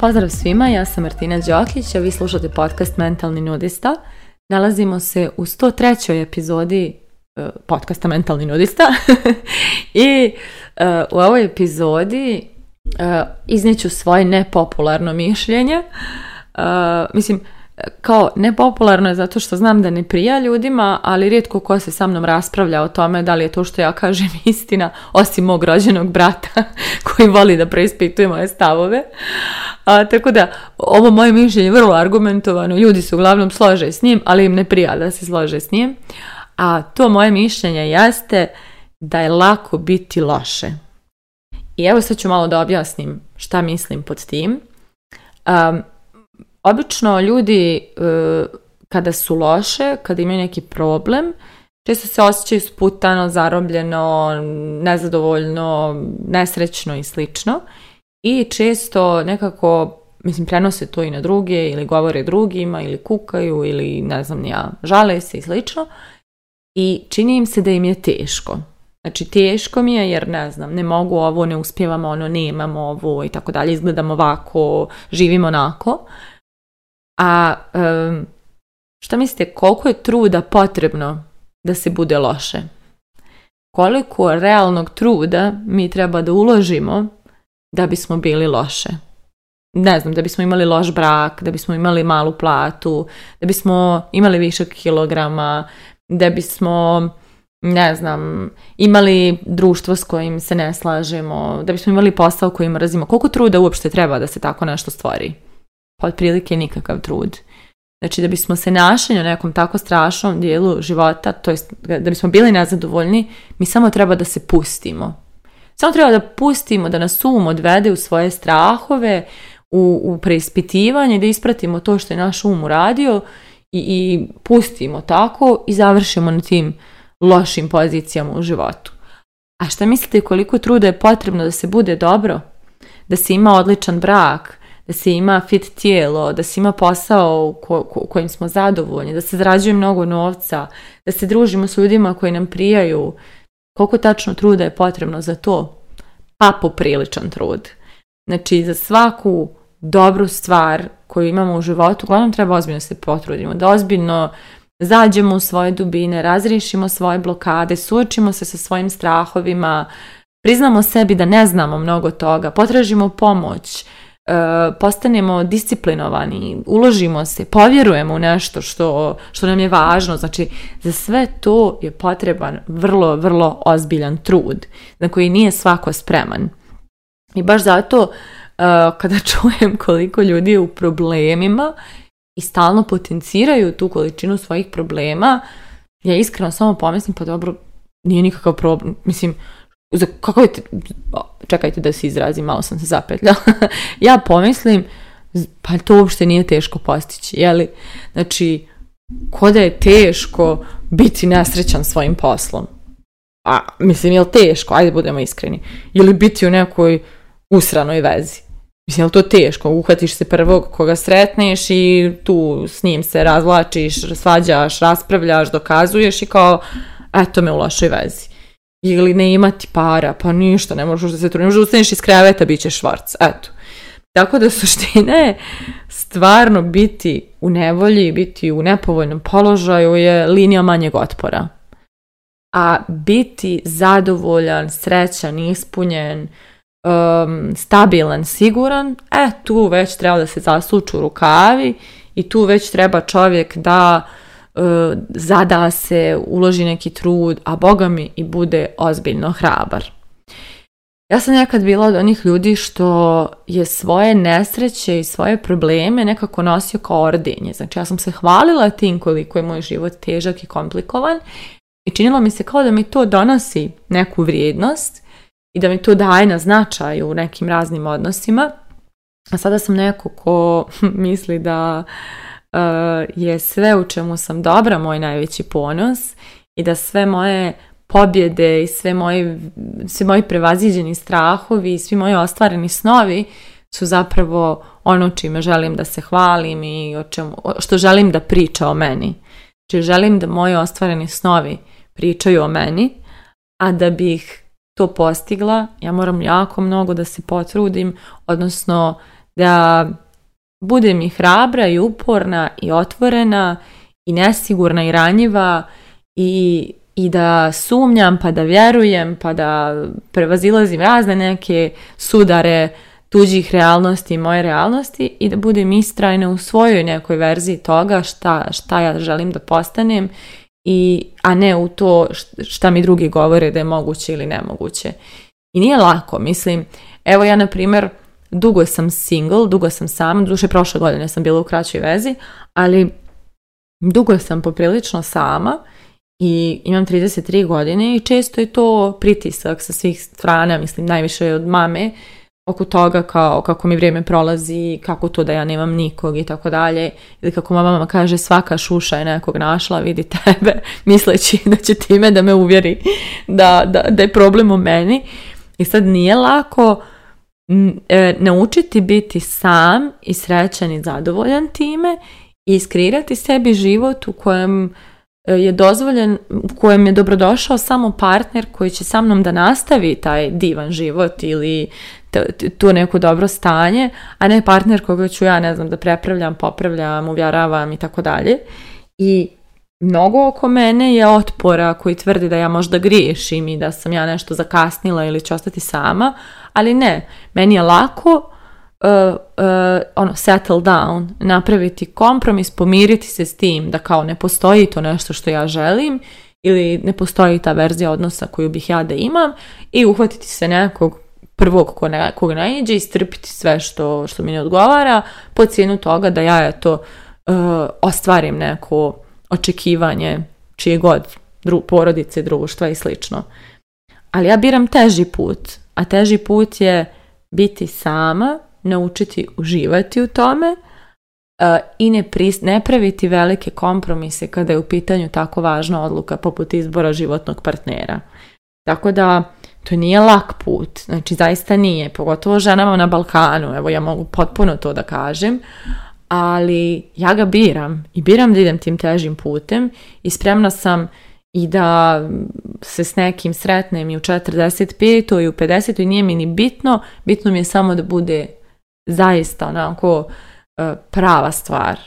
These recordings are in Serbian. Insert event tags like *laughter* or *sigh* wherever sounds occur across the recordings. Pozdrav svima, ja sam Martina Đokić, a vi slušate podcast Mentalni nudista. Nalazimo se u 103. epizodi e, podcasta Mentalni nudista *laughs* i e, u ovoj epizodi e, izneću svoje nepopularno mišljenje. mislim, kao nepopularno je zato što znam da ne prija ljudima, ali rijetko ko se sa mnom raspravlja o tome da li je to što ja kažem *laughs* istina, osim mog rođenog brata *laughs* koji voli da preispituje moje stavove. A, tako da, ovo moje mišljenje je vrlo argumentovano, ljudi se uglavnom slože s njim, ali im ne prija da se slože s njim. A to moje mišljenje jeste da je lako biti loše. I evo sad ću malo da objasnim šta mislim pod tim. obično ljudi e, kada su loše, kada imaju neki problem, često se osjećaju sputano, zarobljeno, nezadovoljno, nesrećno i slično i često nekako, mislim, prenose to i na druge ili govore drugima ili kukaju ili ne znam ja, žale se i slično i čini im se da im je teško. Znači teško mi je jer ne znam, ne mogu ovo, ne uspjevamo ono, nemamo ovo i tako dalje, izgledamo ovako, živimo onako. A što šta mislite, koliko je truda potrebno da se bude loše? Koliko realnog truda mi treba da uložimo da bismo bili loše. Ne znam, da bismo imali loš brak, da bismo imali malu platu, da bismo imali više kilograma, da bismo ne znam, imali društvo s kojim se ne slažemo, da bismo imali posao kojim razimo Koliko truda uopšte treba da se tako nešto stvori? Pa otprilike nikakav trud. Znači da bismo se našli U nekom tako strašnom dijelu života, to jest da bismo bili nezadovoljni, mi samo treba da se pustimo. Samo treba da pustimo da nas um odvede u svoje strahove, u, u preispitivanje, da ispratimo to što je naš um uradio i, i pustimo tako i završimo na tim lošim pozicijama u životu. A šta mislite koliko truda je potrebno da se bude dobro? Da se ima odličan brak, da se ima fit tijelo, da se ima posao ko, kojim smo zadovoljni, da se zarađuje mnogo novca, da se družimo s ljudima koji nam prijaju, koliko tačno truda je potrebno za to? Pa popriličan trud. Znači, za svaku dobru stvar koju imamo u životu, uglavnom treba ozbiljno se potrudimo, da ozbiljno zađemo u svoje dubine, razriješimo svoje blokade, suočimo se sa svojim strahovima, priznamo sebi da ne znamo mnogo toga, potražimo pomoć, Eh, postanemo disciplinovani, uložimo se, povjerujemo u nešto što, što nam je važno. Znači, za sve to je potreban vrlo, vrlo ozbiljan trud na koji nije svako spreman. I baš zato eh, kada *laughs* čujem koliko ljudi je u problemima i stalno potenciraju tu količinu svojih problema, ja iskreno samo pomislim, pa dobro, nije nikakav problem. Mislim, za kako čekajte da se izrazim, malo sam se zapetljala, *laughs* ja pomislim, pa to uopšte nije teško postići, jeli? Znači, ko da je teško biti nesrećan svojim poslom? A, mislim, je li teško? Ajde, budemo iskreni. Ili biti u nekoj usranoj vezi? Mislim, je to teško? Uhvatiš se prvog koga sretneš i tu s njim se razlačiš, svađaš, raspravljaš, dokazuješ i kao, eto me u lošoj vezi ili ne imati para, pa ništa, ne možeš da se ne možeš da ustaneš iz kreveta, bit ćeš švarc, eto. Tako da suština je stvarno biti u nevolji, biti u nepovoljnom položaju je linija manjeg otpora. A biti zadovoljan, srećan, ispunjen, um, stabilan, siguran, e tu već treba da se zasuču rukavi i tu već treba čovjek da E, zada se, uloži neki trud, a boga mi i bude ozbiljno hrabar. Ja sam nekad bila od onih ljudi što je svoje nesreće i svoje probleme nekako nosio kao ordenje. Znači ja sam se hvalila tim koliko je moj život težak i komplikovan i činilo mi se kao da mi to donosi neku vrijednost i da mi to daje na značaju u nekim raznim odnosima. A sada sam neko ko *laughs* misli da Eh, je sve u čemu sam dobra moj najveći ponos i da sve moje pobjede i sve moji, svi moji prevaziđeni strahovi i svi moji ostvareni snovi su zapravo ono čime želim da se hvalim i o čemu, što želim da priča o meni. Znači želim da moji ostvareni snovi pričaju o meni, a da bih to postigla, ja moram jako mnogo da se potrudim, odnosno da budem i hrabra i uporna i otvorena i nesigurna i ranjiva i, i da sumnjam pa da vjerujem pa da prevazilazim razne neke sudare tuđih realnosti i moje realnosti i da budem istrajna u svojoj nekoj verziji toga šta, šta ja želim da postanem i, a ne u to šta mi drugi govore da je moguće ili nemoguće. I nije lako, mislim, evo ja na primjer dugo sam single, dugo sam sama, duše prošle godine sam bila u kraćoj vezi, ali dugo sam poprilično sama i imam 33 godine i često je to pritisak sa svih strana, mislim najviše od mame, oko toga kao kako mi vrijeme prolazi, kako to da ja nemam nikog i tako dalje. Ili kako mama mama kaže svaka šuša je nekog našla, vidi tebe, *laughs* misleći da će time da me uvjeri da, da, da je problem u meni. I sad nije lako E, naučiti biti sam i srećan i zadovoljan time i iskreirati sebi život u kojem e, je dozvoljen, u kojem je dobrodošao samo partner koji će sa mnom da nastavi taj divan život ili tu neko dobro stanje, a ne partner koga ću ja, ne znam, da prepravljam, popravljam, uvjeravam i tako dalje. I mnogo oko mene je otpora koji tvrdi da ja možda griješim i da sam ja nešto zakasnila ili ću ostati sama, ali ne, meni je lako uh, ono, settle down, napraviti kompromis, pomiriti se s tim da kao ne postoji to nešto što ja želim ili ne postoji ta verzija odnosa koju bih ja da imam i uhvatiti se nekog prvog ko ne, koga naiđe i strpiti sve što, što mi ne odgovara po cijenu toga da ja to uh, e, ostvarim neko očekivanje čije god porodice, društva i slično. Ali ja biram teži put, a teži put je biti sama, naučiti uživati u tome e, i ne, pris, ne praviti velike kompromise kada je u pitanju tako važna odluka poput izbora životnog partnera. Tako da to nije lak put, znači zaista nije, pogotovo ženama na Balkanu, evo ja mogu potpuno to da kažem, ali ja ga biram i biram da idem tim težim putem i spremna sam i da se s nekim sretnem i u 45. i u 50. i nije mi ni bitno, bitno mi je samo da bude zaista onako e, prava stvar,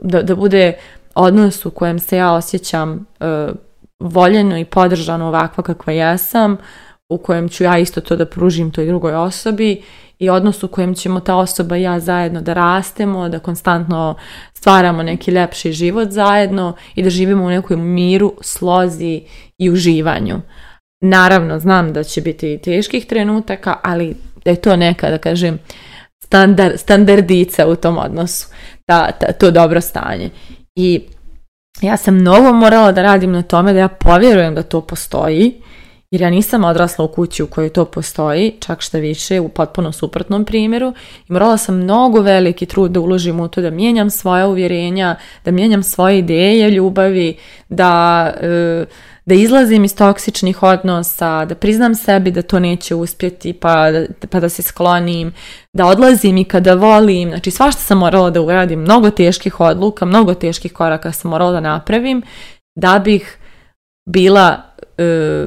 da, da bude odnos u kojem se ja osjećam e, voljeno i podržano ovakva kakva jesam, u kojem ću ja isto to da pružim toj drugoj osobi i odnos u kojem ćemo ta osoba i ja zajedno da rastemo, da konstantno stvaramo neki ljepši život zajedno i da živimo u nekom miru, slozi i uživanju. Naravno, znam da će biti i teških trenutaka, ali da je to neka, da kažem, standardica u tom odnosu, ta, to dobro stanje. I ja sam mnogo morala da radim na tome da ja povjerujem da to postoji, jer ja nisam odrasla u kući u kojoj to postoji, čak šta više u potpuno suprotnom primjeru i morala sam mnogo veliki trud da uložim u to da mijenjam svoja uvjerenja, da mijenjam svoje ideje ljubavi, da, e, da izlazim iz toksičnih odnosa, da priznam sebi da to neće uspjeti pa, pa da se sklonim, da odlazim i kada volim, znači svašta sam morala da uradim, mnogo teških odluka, mnogo teških koraka sam morala da napravim da bih bila e,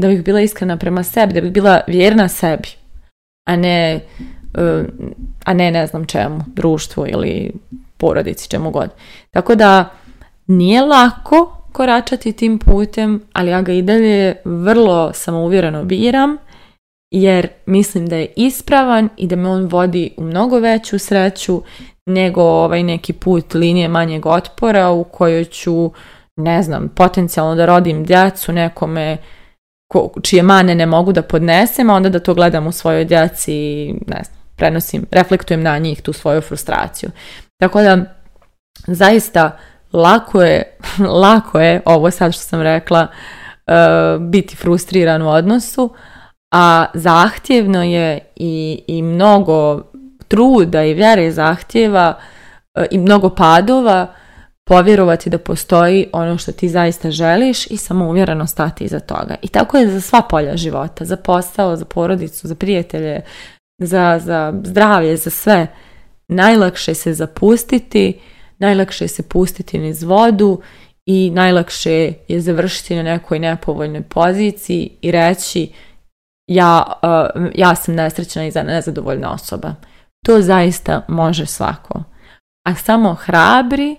da bih bila iskrena prema sebi, da bih bila vjerna sebi, a ne, e, a ne ne znam čemu, društvu ili porodici, čemu god. Tako da nije lako koračati tim putem, ali ja ga i dalje vrlo samouvjereno biram, jer mislim da je ispravan i da me on vodi u mnogo veću sreću nego ovaj neki put linije manjeg otpora u kojoj ću, ne znam, potencijalno da rodim djecu nekome čije mane ne mogu da podnesem, a onda da to gledam u svojoj djeci i ne znam, prenosim, reflektujem na njih tu svoju frustraciju. Tako da, zaista lako je, *laughs* lako je ovo sad što sam rekla, e, biti frustriran u odnosu, a zahtjevno je i, i mnogo truda i vjere zahtjeva e, i mnogo padova povjerovati da postoji ono što ti zaista želiš i samouvjereno stati iza toga. I tako je za sva polja života, za posao, za porodicu, za prijatelje, za, za zdravlje, za sve. Najlakše se zapustiti, najlakše se pustiti niz vodu i najlakše je završiti na nekoj nepovoljnoj poziciji i reći ja, eh, ja sam nesrećna i nezadovoljna osoba. To zaista može svako. A samo hrabri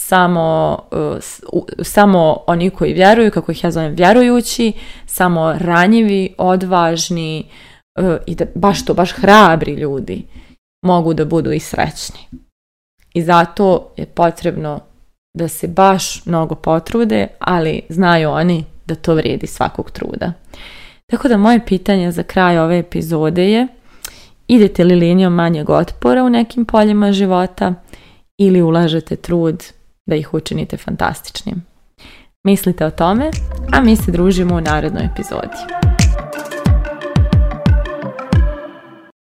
samo, e, samo oni koji vjeruju, kako ih ja zovem vjerujući, samo ranjivi, odvažni e, i da baš to, baš hrabri ljudi mogu da budu i srećni. I zato je potrebno da se baš mnogo potrude, ali znaju oni da to vrijedi svakog truda. Tako da moje pitanje za kraj ove epizode je idete li linijom manjeg otpora u nekim poljima života ili ulažete trud da ih učinite fantastičnim. Mislite o tome, a mi se družimo u narodnoj epizodi.